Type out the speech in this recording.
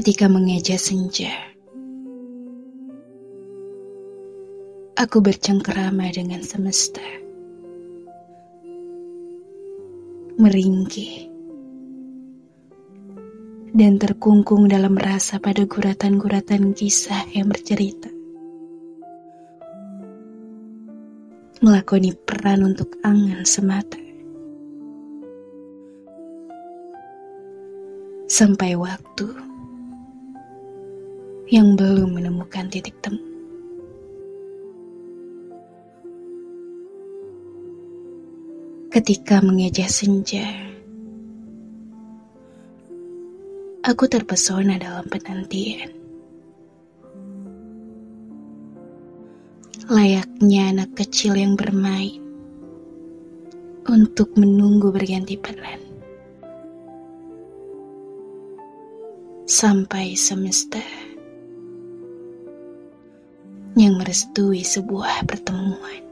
ketika mengeja senja. Aku bercengkerama dengan semesta. Meringkih. Dan terkungkung dalam rasa pada guratan-guratan kisah yang bercerita. Melakoni peran untuk angan semata. Sampai waktu yang belum menemukan titik temu. Ketika mengeja senja, aku terpesona dalam penantian. Layaknya anak kecil yang bermain untuk menunggu berganti peran. Sampai semesta yang merestui sebuah pertemuan.